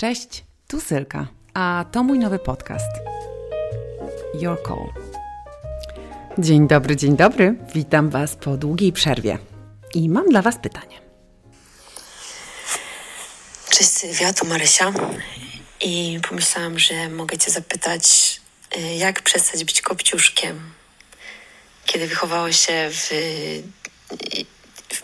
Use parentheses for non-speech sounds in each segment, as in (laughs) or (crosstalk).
Cześć, tu Sylka, a to mój nowy podcast. Your Call. Dzień dobry, dzień dobry. Witam Was po długiej przerwie. I mam dla Was pytanie. Cześć Sylwia, to Marysia. I pomyślałam, że mogę Cię zapytać, y, jak przestać być kopciuszkiem, kiedy wychowało się w,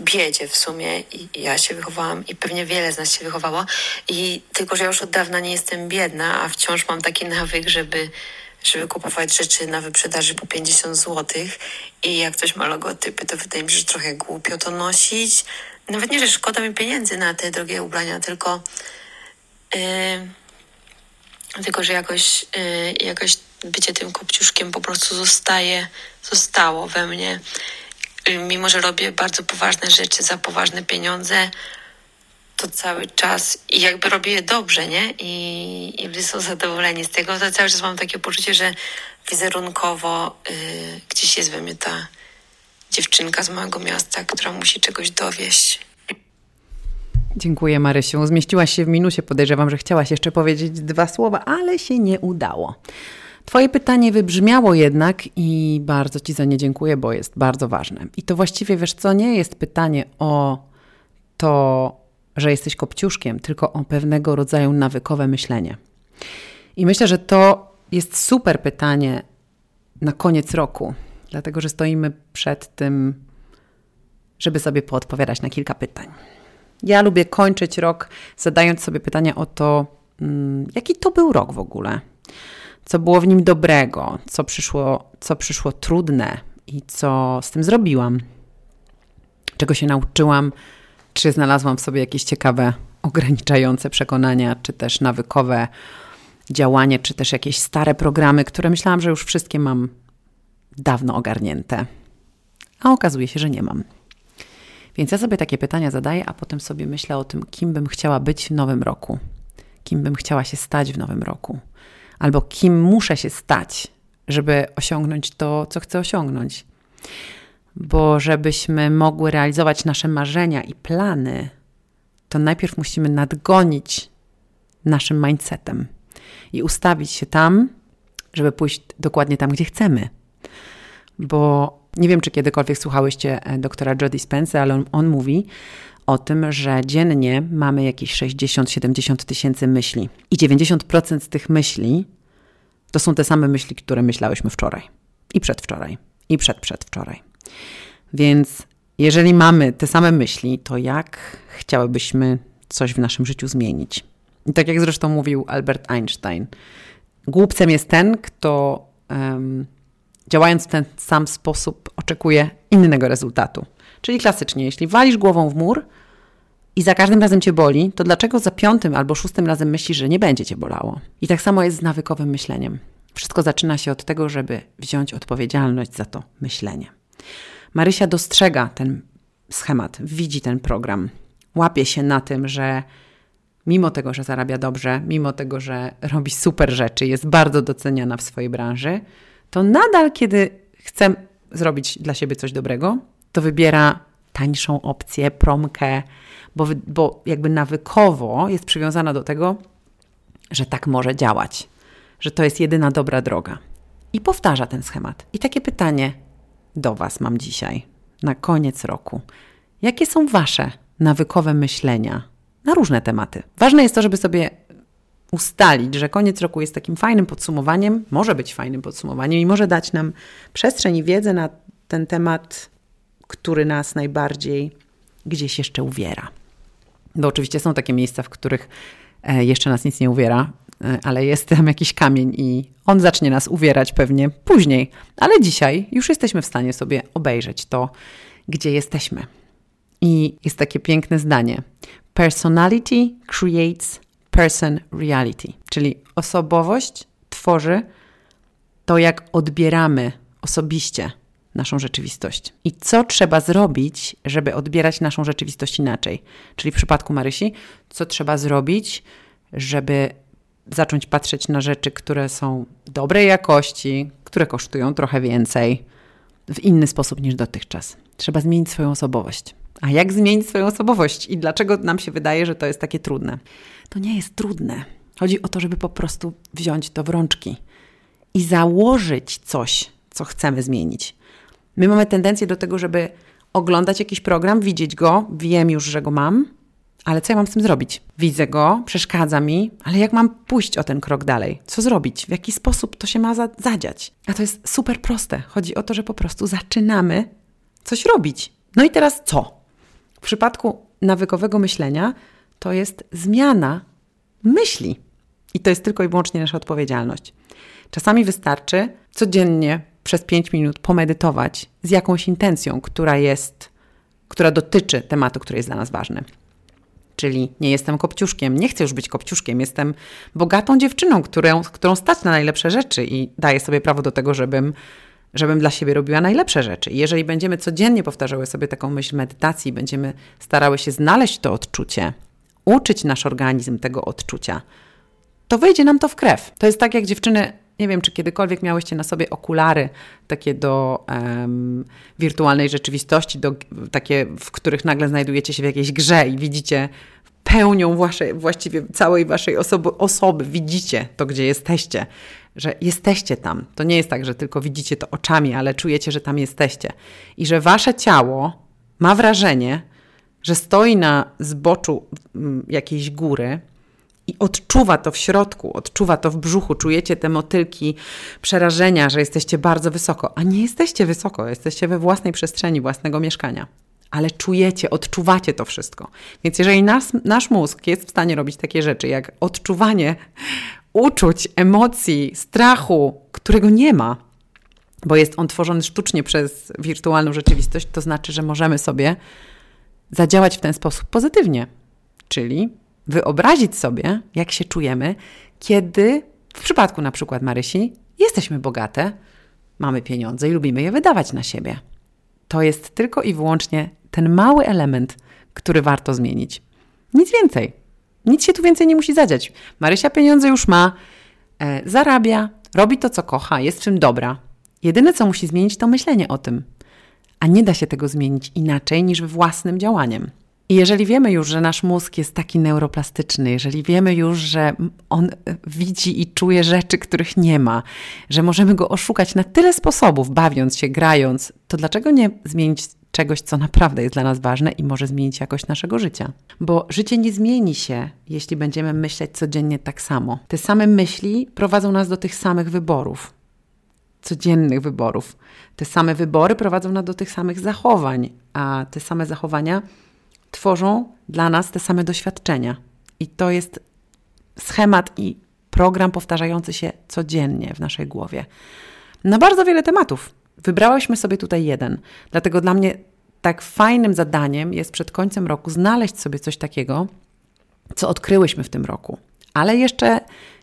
w biedzie w sumie i ja się wychowałam i pewnie wiele z nas się wychowało i tylko, że ja już od dawna nie jestem biedna, a wciąż mam taki nawyk, żeby żeby kupować rzeczy na wyprzedaży po 50 zł i jak ktoś ma logotypy, to wydaje mi się, że trochę głupio to nosić. Nawet nie, że szkoda mi pieniędzy na te drogie ubrania, tylko yy, tylko, że jakoś, yy, jakoś bycie tym kopciuszkiem po prostu zostaje, zostało we mnie. Mimo, że robię bardzo poważne rzeczy za poważne pieniądze, to cały czas i jakby robię je dobrze, nie? I, i są zadowoleni z tego, to cały czas mam takie poczucie, że wizerunkowo yy, gdzieś jest we mnie ta dziewczynka z małego miasta, która musi czegoś dowieść. Dziękuję Marysiu. Zmieściłaś się w minusie. Podejrzewam, że chciałaś jeszcze powiedzieć dwa słowa, ale się nie udało. Twoje pytanie wybrzmiało jednak i bardzo Ci za nie dziękuję, bo jest bardzo ważne. I to właściwie, wiesz co, nie jest pytanie o to, że jesteś kopciuszkiem, tylko o pewnego rodzaju nawykowe myślenie. I myślę, że to jest super pytanie na koniec roku, dlatego że stoimy przed tym, żeby sobie poodpowiadać na kilka pytań. Ja lubię kończyć rok zadając sobie pytania o to, mm, jaki to był rok w ogóle, co było w nim dobrego, co przyszło, co przyszło trudne i co z tym zrobiłam, czego się nauczyłam czy znalazłam w sobie jakieś ciekawe, ograniczające przekonania, czy też nawykowe działanie, czy też jakieś stare programy, które myślałam, że już wszystkie mam dawno ogarnięte. A okazuje się, że nie mam. Więc ja sobie takie pytania zadaję, a potem sobie myślę o tym, kim bym chciała być w nowym roku, kim bym chciała się stać w nowym roku, albo kim muszę się stać, żeby osiągnąć to, co chcę osiągnąć bo żebyśmy mogły realizować nasze marzenia i plany, to najpierw musimy nadgonić naszym mindsetem i ustawić się tam, żeby pójść dokładnie tam, gdzie chcemy. Bo nie wiem, czy kiedykolwiek słuchałyście e, doktora Jody Spence, ale on, on mówi o tym, że dziennie mamy jakieś 60-70 tysięcy myśli. I 90% z tych myśli to są te same myśli, które myślałyśmy wczoraj, i przedwczoraj, i przedprzedwczoraj. Więc jeżeli mamy te same myśli, to jak chciałybyśmy coś w naszym życiu zmienić? I tak jak zresztą mówił Albert Einstein, głupcem jest ten, kto um, działając w ten sam sposób oczekuje innego rezultatu. Czyli klasycznie, jeśli walisz głową w mur i za każdym razem cię boli, to dlaczego za piątym albo szóstym razem myślisz, że nie będzie cię bolało? I tak samo jest z nawykowym myśleniem. Wszystko zaczyna się od tego, żeby wziąć odpowiedzialność za to myślenie. Marysia dostrzega ten schemat, widzi ten program, łapie się na tym, że mimo tego, że zarabia dobrze, mimo tego, że robi super rzeczy, jest bardzo doceniana w swojej branży, to nadal, kiedy chce zrobić dla siebie coś dobrego, to wybiera tańszą opcję, promkę, bo, bo jakby nawykowo jest przywiązana do tego, że tak może działać, że to jest jedyna dobra droga. I powtarza ten schemat. I takie pytanie: do Was mam dzisiaj, na koniec roku. Jakie są Wasze nawykowe myślenia na różne tematy? Ważne jest to, żeby sobie ustalić, że koniec roku jest takim fajnym podsumowaniem, może być fajnym podsumowaniem i może dać nam przestrzeń i wiedzę na ten temat, który nas najbardziej gdzieś jeszcze uwiera. Bo oczywiście są takie miejsca, w których e, jeszcze nas nic nie uwiera, E, ale jest tam jakiś kamień i on zacznie nas uwierać pewnie później. Ale dzisiaj już jesteśmy w stanie sobie obejrzeć to, gdzie jesteśmy. I jest takie piękne zdanie: Personality creates person reality, czyli osobowość tworzy to, jak odbieramy osobiście naszą rzeczywistość. I co trzeba zrobić, żeby odbierać naszą rzeczywistość inaczej? Czyli w przypadku Marysi, co trzeba zrobić, żeby zacząć patrzeć na rzeczy, które są dobrej jakości, które kosztują trochę więcej, w inny sposób niż dotychczas. Trzeba zmienić swoją osobowość. A jak zmienić swoją osobowość i dlaczego nam się wydaje, że to jest takie trudne? To nie jest trudne. Chodzi o to, żeby po prostu wziąć to w rączki i założyć coś, co chcemy zmienić. My mamy tendencję do tego, żeby oglądać jakiś program, widzieć go, wiem już, że go mam, ale co ja mam z tym zrobić? Widzę go, przeszkadza mi, ale jak mam pójść o ten krok dalej? Co zrobić? W jaki sposób to się ma zadziać? A to jest super proste. Chodzi o to, że po prostu zaczynamy coś robić. No i teraz co? Przypadku nawykowego myślenia to jest zmiana myśli. I to jest tylko i wyłącznie nasza odpowiedzialność. Czasami wystarczy codziennie przez 5 minut pomedytować z jakąś intencją, która jest, która dotyczy tematu, który jest dla nas ważny. Czyli nie jestem kopciuszkiem, nie chcę już być kopciuszkiem, jestem bogatą dziewczyną, którą, którą stać na najlepsze rzeczy i daję sobie prawo do tego, żebym, żebym dla siebie robiła najlepsze rzeczy. I jeżeli będziemy codziennie powtarzały sobie taką myśl medytacji, będziemy starały się znaleźć to odczucie, uczyć nasz organizm tego odczucia, to wejdzie nam to w krew. To jest tak, jak dziewczyny nie wiem, czy kiedykolwiek miałyście na sobie okulary takie do um, wirtualnej rzeczywistości, do, takie, w których nagle znajdujecie się w jakiejś grze i widzicie pełnią waszej, właściwie całej waszej osoby, osoby, widzicie to, gdzie jesteście, że jesteście tam. To nie jest tak, że tylko widzicie to oczami, ale czujecie, że tam jesteście. I że wasze ciało ma wrażenie, że stoi na zboczu mm, jakiejś góry, i odczuwa to w środku, odczuwa to w brzuchu, czujecie te motylki przerażenia, że jesteście bardzo wysoko, a nie jesteście wysoko, jesteście we własnej przestrzeni, własnego mieszkania. Ale czujecie, odczuwacie to wszystko. Więc jeżeli nas, nasz mózg jest w stanie robić takie rzeczy, jak odczuwanie uczuć, emocji, strachu, którego nie ma, bo jest on tworzony sztucznie przez wirtualną rzeczywistość, to znaczy, że możemy sobie zadziałać w ten sposób pozytywnie. Czyli wyobrazić sobie, jak się czujemy, kiedy w przypadku na przykład Marysi jesteśmy bogate, mamy pieniądze i lubimy je wydawać na siebie. To jest tylko i wyłącznie ten mały element, który warto zmienić. Nic więcej. Nic się tu więcej nie musi zadziać. Marysia pieniądze już ma, e, zarabia, robi to, co kocha, jest czym dobra. Jedyne, co musi zmienić, to myślenie o tym. A nie da się tego zmienić inaczej niż własnym działaniem. I jeżeli wiemy już, że nasz mózg jest taki neuroplastyczny, jeżeli wiemy już, że on widzi i czuje rzeczy, których nie ma, że możemy go oszukać na tyle sposobów, bawiąc się, grając, to dlaczego nie zmienić czegoś, co naprawdę jest dla nas ważne i może zmienić jakość naszego życia? Bo życie nie zmieni się, jeśli będziemy myśleć codziennie tak samo. Te same myśli prowadzą nas do tych samych wyborów codziennych wyborów. Te same wybory prowadzą nas do tych samych zachowań, a te same zachowania tworzą dla nas te same doświadczenia. I to jest schemat i program powtarzający się codziennie w naszej głowie. Na bardzo wiele tematów. Wybrałyśmy sobie tutaj jeden. Dlatego dla mnie tak fajnym zadaniem jest przed końcem roku znaleźć sobie coś takiego, co odkryłyśmy w tym roku, ale jeszcze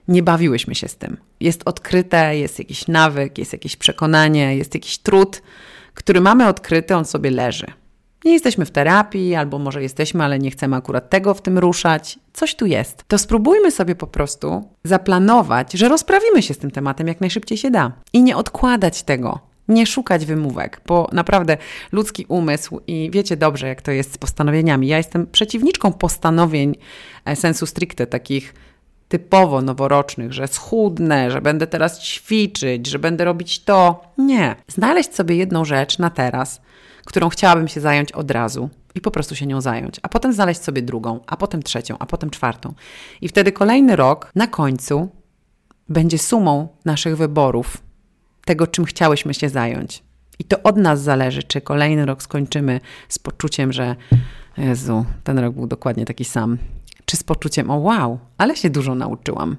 nie bawiłyśmy się z tym. Jest odkryte, jest jakiś nawyk, jest jakieś przekonanie, jest jakiś trud, który mamy odkryty, on sobie leży nie jesteśmy w terapii, albo może jesteśmy, ale nie chcemy akurat tego w tym ruszać. Coś tu jest. To spróbujmy sobie po prostu zaplanować, że rozprawimy się z tym tematem jak najszybciej się da i nie odkładać tego. Nie szukać wymówek, bo naprawdę ludzki umysł i wiecie dobrze, jak to jest z postanowieniami. Ja jestem przeciwniczką postanowień e, sensu stricte, takich typowo noworocznych, że schudnę, że będę teraz ćwiczyć, że będę robić to. Nie. Znaleźć sobie jedną rzecz na teraz, którą chciałabym się zająć od razu i po prostu się nią zająć, a potem znaleźć sobie drugą, a potem trzecią, a potem czwartą. I wtedy kolejny rok na końcu będzie sumą naszych wyborów, tego, czym chciałyśmy się zająć. I to od nas zależy, czy kolejny rok skończymy z poczuciem, że Jezu, ten rok był dokładnie taki sam, czy z poczuciem, o wow, ale się dużo nauczyłam,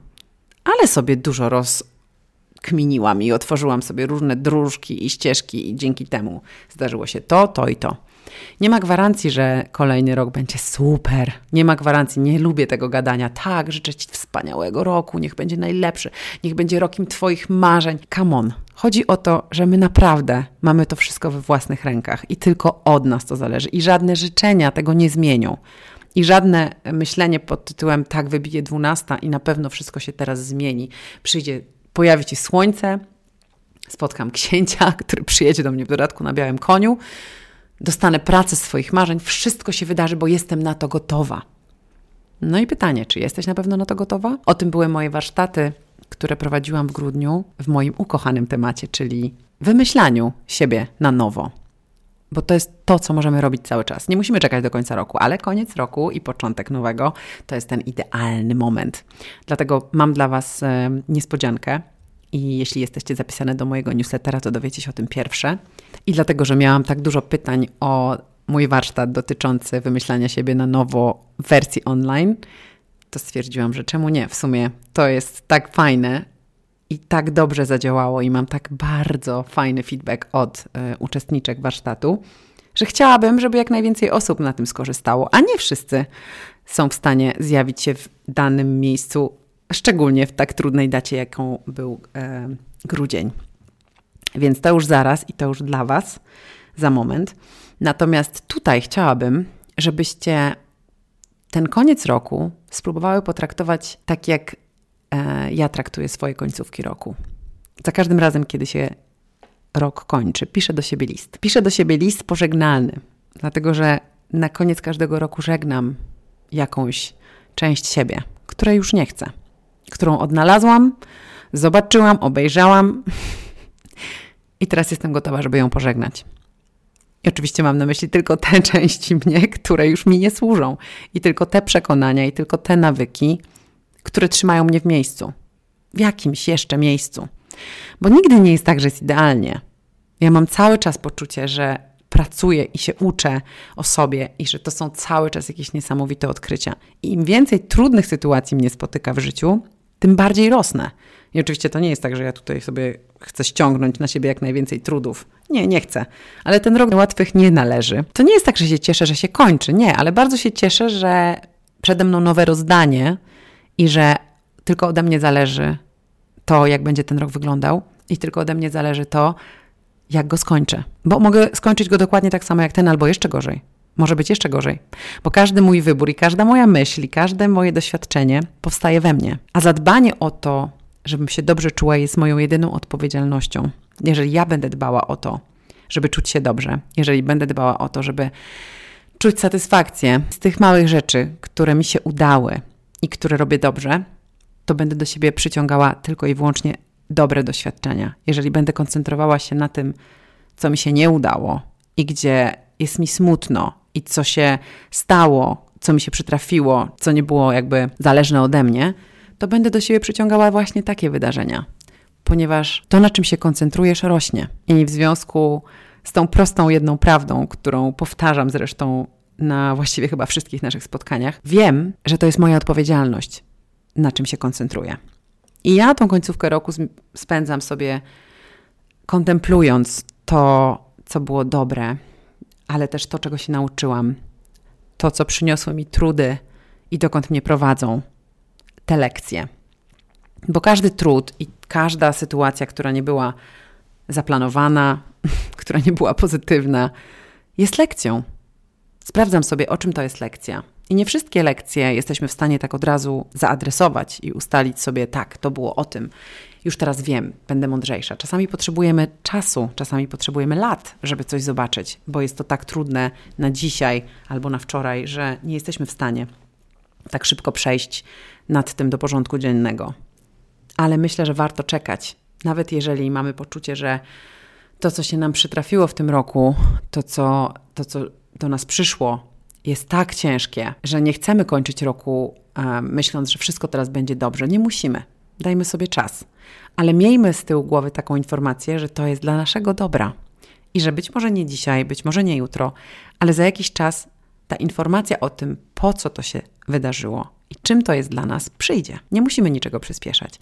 ale sobie dużo roz, kminiłam i otworzyłam sobie różne dróżki i ścieżki i dzięki temu zdarzyło się to, to i to. Nie ma gwarancji, że kolejny rok będzie super. Nie ma gwarancji, nie lubię tego gadania. Tak, życzę Ci wspaniałego roku, niech będzie najlepszy, niech będzie rokiem Twoich marzeń. Come on. Chodzi o to, że my naprawdę mamy to wszystko we własnych rękach i tylko od nas to zależy. I żadne życzenia tego nie zmienią. I żadne myślenie pod tytułem tak wybije dwunasta i na pewno wszystko się teraz zmieni. Przyjdzie pojawi się słońce, spotkam księcia, (laughs) który przyjedzie do mnie w dodatku na białym koniu. dostanę pracę swoich marzeń, wszystko się wydarzy, bo jestem na to gotowa. No i pytanie, czy jesteś na pewno na to gotowa? O tym były moje warsztaty, które prowadziłam w grudniu w moim ukochanym temacie, czyli wymyślaniu siebie na nowo. Bo to jest to, co możemy robić cały czas. Nie musimy czekać do końca roku, ale koniec roku i początek nowego to jest ten idealny moment. Dlatego mam dla Was e, niespodziankę. I jeśli jesteście zapisane do mojego newslettera, to dowiecie się o tym pierwsze. I dlatego, że miałam tak dużo pytań o mój warsztat dotyczący wymyślania siebie na nowo w wersji online, to stwierdziłam, że czemu nie? W sumie to jest tak fajne i tak dobrze zadziałało, i mam tak bardzo fajny feedback od y, uczestniczek warsztatu, że chciałabym, żeby jak najwięcej osób na tym skorzystało, a nie wszyscy są w stanie zjawić się w danym miejscu, szczególnie w tak trudnej dacie, jaką był y, grudzień. Więc to już zaraz i to już dla Was za moment. Natomiast tutaj chciałabym, żebyście ten koniec roku spróbowały potraktować tak, jak ja traktuję swoje końcówki roku. Za każdym razem, kiedy się rok kończy, piszę do siebie list. Piszę do siebie list pożegnalny, dlatego że na koniec każdego roku żegnam jakąś część siebie, której już nie chcę, którą odnalazłam, zobaczyłam, obejrzałam (laughs) i teraz jestem gotowa, żeby ją pożegnać. I oczywiście mam na myśli tylko te (laughs) części mnie, które już mi nie służą, i tylko te przekonania, i tylko te nawyki, które trzymają mnie w miejscu, w jakimś jeszcze miejscu. Bo nigdy nie jest tak, że jest idealnie. Ja mam cały czas poczucie, że pracuję i się uczę o sobie i że to są cały czas jakieś niesamowite odkrycia. I im więcej trudnych sytuacji mnie spotyka w życiu, tym bardziej rosnę. I oczywiście to nie jest tak, że ja tutaj sobie chcę ściągnąć na siebie jak najwięcej trudów. Nie, nie chcę. Ale ten rok łatwych nie należy. To nie jest tak, że się cieszę, że się kończy. Nie, ale bardzo się cieszę, że przede mną nowe rozdanie i że tylko ode mnie zależy to, jak będzie ten rok wyglądał i tylko ode mnie zależy to, jak go skończę. Bo mogę skończyć go dokładnie tak samo jak ten, albo jeszcze gorzej. Może być jeszcze gorzej, bo każdy mój wybór i każda moja myśl i każde moje doświadczenie powstaje we mnie. A zadbanie o to, żebym się dobrze czuła, jest moją jedyną odpowiedzialnością. Jeżeli ja będę dbała o to, żeby czuć się dobrze, jeżeli będę dbała o to, żeby czuć satysfakcję z tych małych rzeczy, które mi się udały i które robię dobrze, to będę do siebie przyciągała tylko i wyłącznie dobre doświadczenia. Jeżeli będę koncentrowała się na tym, co mi się nie udało i gdzie jest mi smutno i co się stało, co mi się przytrafiło, co nie było jakby zależne ode mnie, to będę do siebie przyciągała właśnie takie wydarzenia, ponieważ to, na czym się koncentrujesz, rośnie. I w związku z tą prostą jedną prawdą, którą powtarzam zresztą na właściwie chyba wszystkich naszych spotkaniach, wiem, że to jest moja odpowiedzialność, na czym się koncentruję. I ja tą końcówkę roku spędzam sobie kontemplując to, co było dobre, ale też to, czego się nauczyłam, to, co przyniosły mi trudy i dokąd mnie prowadzą te lekcje. Bo każdy trud i każda sytuacja, która nie była zaplanowana, (laughs) która nie była pozytywna, jest lekcją. Sprawdzam sobie, o czym to jest lekcja. I nie wszystkie lekcje jesteśmy w stanie tak od razu zaadresować i ustalić sobie, tak, to było o tym. Już teraz wiem, będę mądrzejsza. Czasami potrzebujemy czasu, czasami potrzebujemy lat, żeby coś zobaczyć, bo jest to tak trudne na dzisiaj albo na wczoraj, że nie jesteśmy w stanie tak szybko przejść nad tym do porządku dziennego. Ale myślę, że warto czekać, nawet jeżeli mamy poczucie, że to, co się nam przytrafiło w tym roku, to, co, to, co do nas przyszło, jest tak ciężkie, że nie chcemy kończyć roku um, myśląc, że wszystko teraz będzie dobrze. Nie musimy. Dajmy sobie czas. Ale miejmy z tyłu głowy taką informację, że to jest dla naszego dobra. I że być może nie dzisiaj, być może nie jutro, ale za jakiś czas ta informacja o tym, po co to się wydarzyło i czym to jest dla nas, przyjdzie. Nie musimy niczego przyspieszać.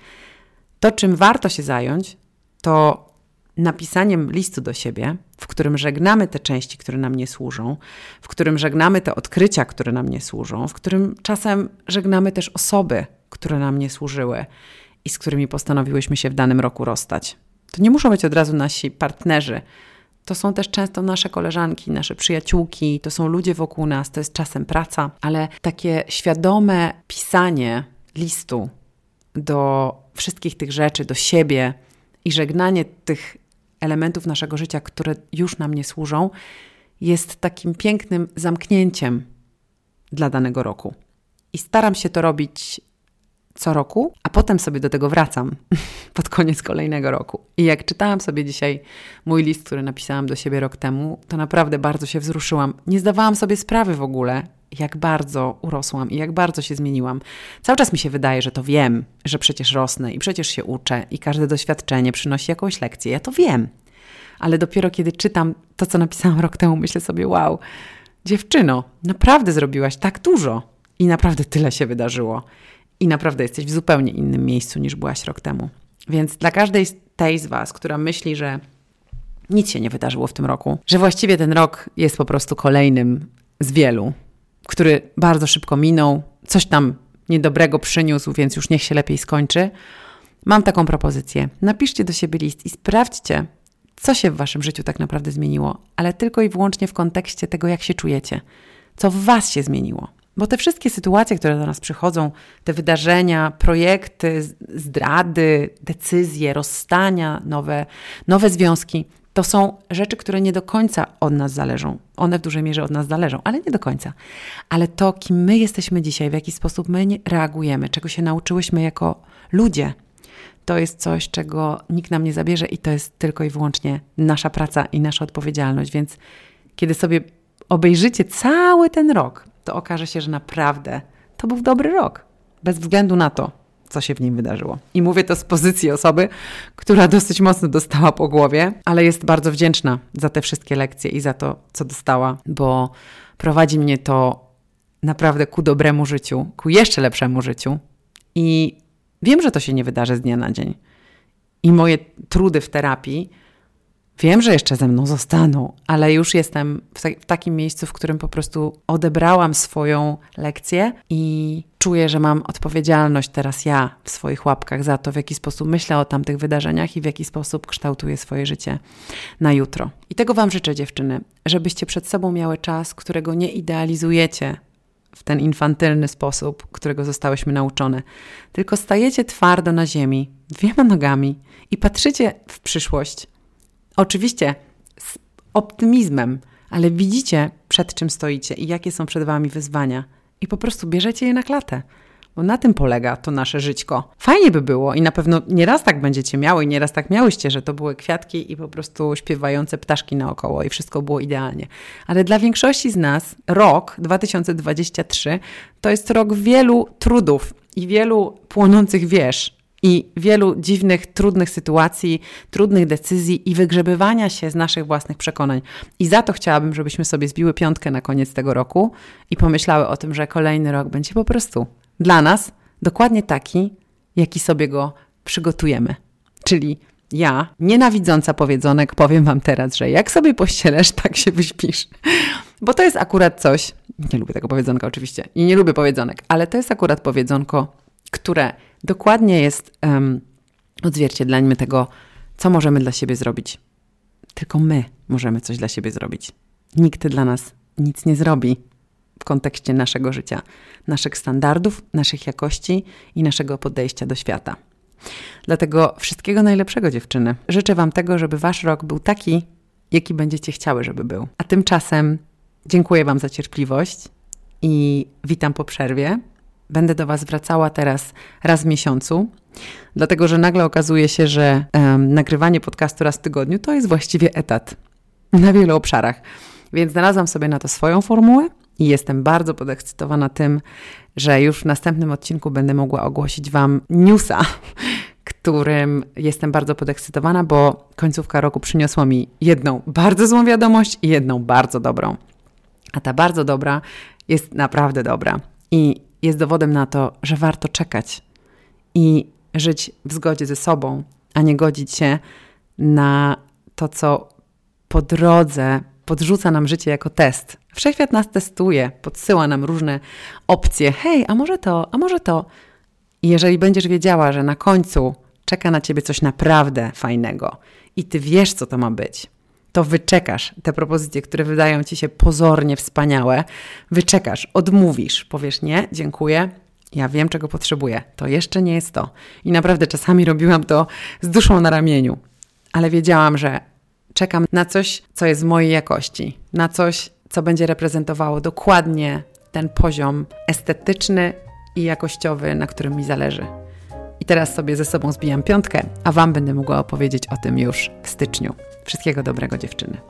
To, czym warto się zająć, to napisaniem listu do siebie, w którym żegnamy te części, które nam nie służą, w którym żegnamy te odkrycia, które nam nie służą, w którym czasem żegnamy też osoby, które nam nie służyły i z którymi postanowiłyśmy się w danym roku rozstać. To nie muszą być od razu nasi partnerzy, to są też często nasze koleżanki, nasze przyjaciółki, to są ludzie wokół nas, to jest czasem praca, ale takie świadome pisanie listu do wszystkich tych rzeczy, do siebie i żegnanie tych elementów naszego życia, które już nam nie służą, jest takim pięknym zamknięciem dla danego roku. I staram się to robić co roku, a potem sobie do tego wracam (laughs) pod koniec kolejnego roku. I jak czytałam sobie dzisiaj mój list, który napisałam do siebie rok temu, to naprawdę bardzo się wzruszyłam. Nie zdawałam sobie sprawy w ogóle, jak bardzo urosłam i jak bardzo się zmieniłam. Cały czas mi się wydaje, że to wiem, że przecież rosnę i przecież się uczę i każde doświadczenie przynosi jakąś lekcję. Ja to wiem. Ale dopiero kiedy czytam to, co napisałam rok temu, myślę sobie, wow, dziewczyno, naprawdę zrobiłaś tak dużo i naprawdę tyle się wydarzyło. I naprawdę jesteś w zupełnie innym miejscu niż byłaś rok temu. Więc dla każdej z tej z Was, która myśli, że nic się nie wydarzyło w tym roku, że właściwie ten rok jest po prostu kolejnym z wielu, który bardzo szybko minął, coś tam niedobrego przyniósł, więc już niech się lepiej skończy. Mam taką propozycję. Napiszcie do siebie list i sprawdźcie, co się w waszym życiu tak naprawdę zmieniło, ale tylko i wyłącznie w kontekście tego, jak się czujecie, co w was się zmieniło. Bo te wszystkie sytuacje, które do nas przychodzą, te wydarzenia, projekty, zdrady, decyzje, rozstania, nowe, nowe związki, to są rzeczy, które nie do końca od nas zależą. One w dużej mierze od nas zależą, ale nie do końca. Ale to, kim my jesteśmy dzisiaj, w jaki sposób my reagujemy, czego się nauczyłyśmy jako ludzie, to jest coś, czego nikt nam nie zabierze i to jest tylko i wyłącznie nasza praca i nasza odpowiedzialność. Więc kiedy sobie obejrzycie cały ten rok, to okaże się, że naprawdę to był dobry rok. Bez względu na to, co się w nim wydarzyło. I mówię to z pozycji osoby, która dosyć mocno dostała po głowie, ale jest bardzo wdzięczna za te wszystkie lekcje i za to, co dostała, bo prowadzi mnie to naprawdę ku dobremu życiu, ku jeszcze lepszemu życiu. I wiem, że to się nie wydarzy z dnia na dzień. I moje trudy w terapii Wiem, że jeszcze ze mną zostaną, ale już jestem w, ta w, takim miejscu, w którym po prostu odebrałam swoją lekcję i czuję, że mam odpowiedzialność teraz ja w swoich łapkach za to, w jaki sposób myślę o tamtych wydarzeniach i w jaki sposób kształtuję swoje życie na jutro. I tego Wam życzę, dziewczyny, żebyście przed sobą miały czas, którego nie idealizujecie w ten infantylny sposób, którego zostałyśmy nauczone, tylko stajecie twardo na ziemi, dwiema nogami i patrzycie w przyszłość Oczywiście z optymizmem, ale widzicie, przed czym stoicie i jakie są przed Wami wyzwania, i po prostu bierzecie je na klatę. Bo na tym polega to nasze żyćko. Fajnie by było i na pewno nieraz tak będziecie miały nieraz tak miałyście, że to były kwiatki i po prostu śpiewające ptaszki naokoło i wszystko było idealnie. Ale dla większości z nas rok 2023 to jest rok wielu trudów i wielu płonących wież, i wielu dziwnych, trudnych sytuacji, trudnych decyzji i wygrzebywania się z naszych własnych przekonań. I za to chciałabym, żebyśmy sobie zbiły piątkę na koniec tego roku i pomyślały o tym, że kolejny rok będzie po prostu dla nas dokładnie taki, jaki sobie go przygotujemy. Czyli ja, nienawidząca powiedzonek, powiem Wam teraz, że jak sobie pościelesz, (laughs) tak się wyśpisz. Bo to jest akurat coś, nie lubię tego powiedzonka oczywiście i nie lubię powiedzonek, ale to jest akurat powiedzonko, które dokładnie jest um, odzwierciedleniem tego, co możemy dla siebie zrobić. Tylko my możemy coś dla siebie zrobić. Nikt dla nas nic nie zrobi w kontekście naszego życia, naszych standardów, naszych jakości i naszego podejścia do świata. Dlatego wszystkiego najlepszego, dziewczyny. Życzę Wam tego, żeby Wasz rok był taki, jaki będziecie chciały, żeby był. A tymczasem dziękuję Wam za cierpliwość i witam po przerwie. Będę do Was wracała teraz raz w miesiącu, dlatego że nagle okazuje się, że um, nagrywanie podcastu raz w tygodniu to jest właściwie etat na wielu obszarach. Więc znalazłam sobie na to swoją formułę i jestem bardzo podekscytowana tym, że już w następnym odcinku będę mogła ogłosić Wam newsa, (laughs) którym jestem bardzo podekscytowana, bo końcówka roku przyniosła mi jedną bardzo złą wiadomość i jedną bardzo dobrą. A ta bardzo dobra jest naprawdę dobra. I jest dowodem na to, że warto czekać i żyć w zgodzie ze sobą, a nie godzić się na to, co po drodze podrzuca nam życie jako test. Wszechświat nas testuje, podsyła nam różne opcje. Hej, a może to, a może to. I jeżeli będziesz wiedziała, że na końcu czeka na ciebie coś naprawdę fajnego i ty wiesz, co to ma być, to wyczekasz te propozycje, które wydają ci się pozornie wspaniałe, wyczekasz, odmówisz, powiesz nie, dziękuję, ja wiem, czego potrzebuję, to jeszcze nie jest to. I naprawdę czasami robiłam to z duszą na ramieniu, ale wiedziałam, że Czekam na coś, co jest mojej jakości, na coś, co będzie reprezentowało dokładnie ten poziom estetyczny i jakościowy, na którym mi zależy. I teraz sobie ze sobą zbijam piątkę, a Wam będę mogła opowiedzieć o tym już w styczniu. Wszystkiego dobrego, dziewczyny.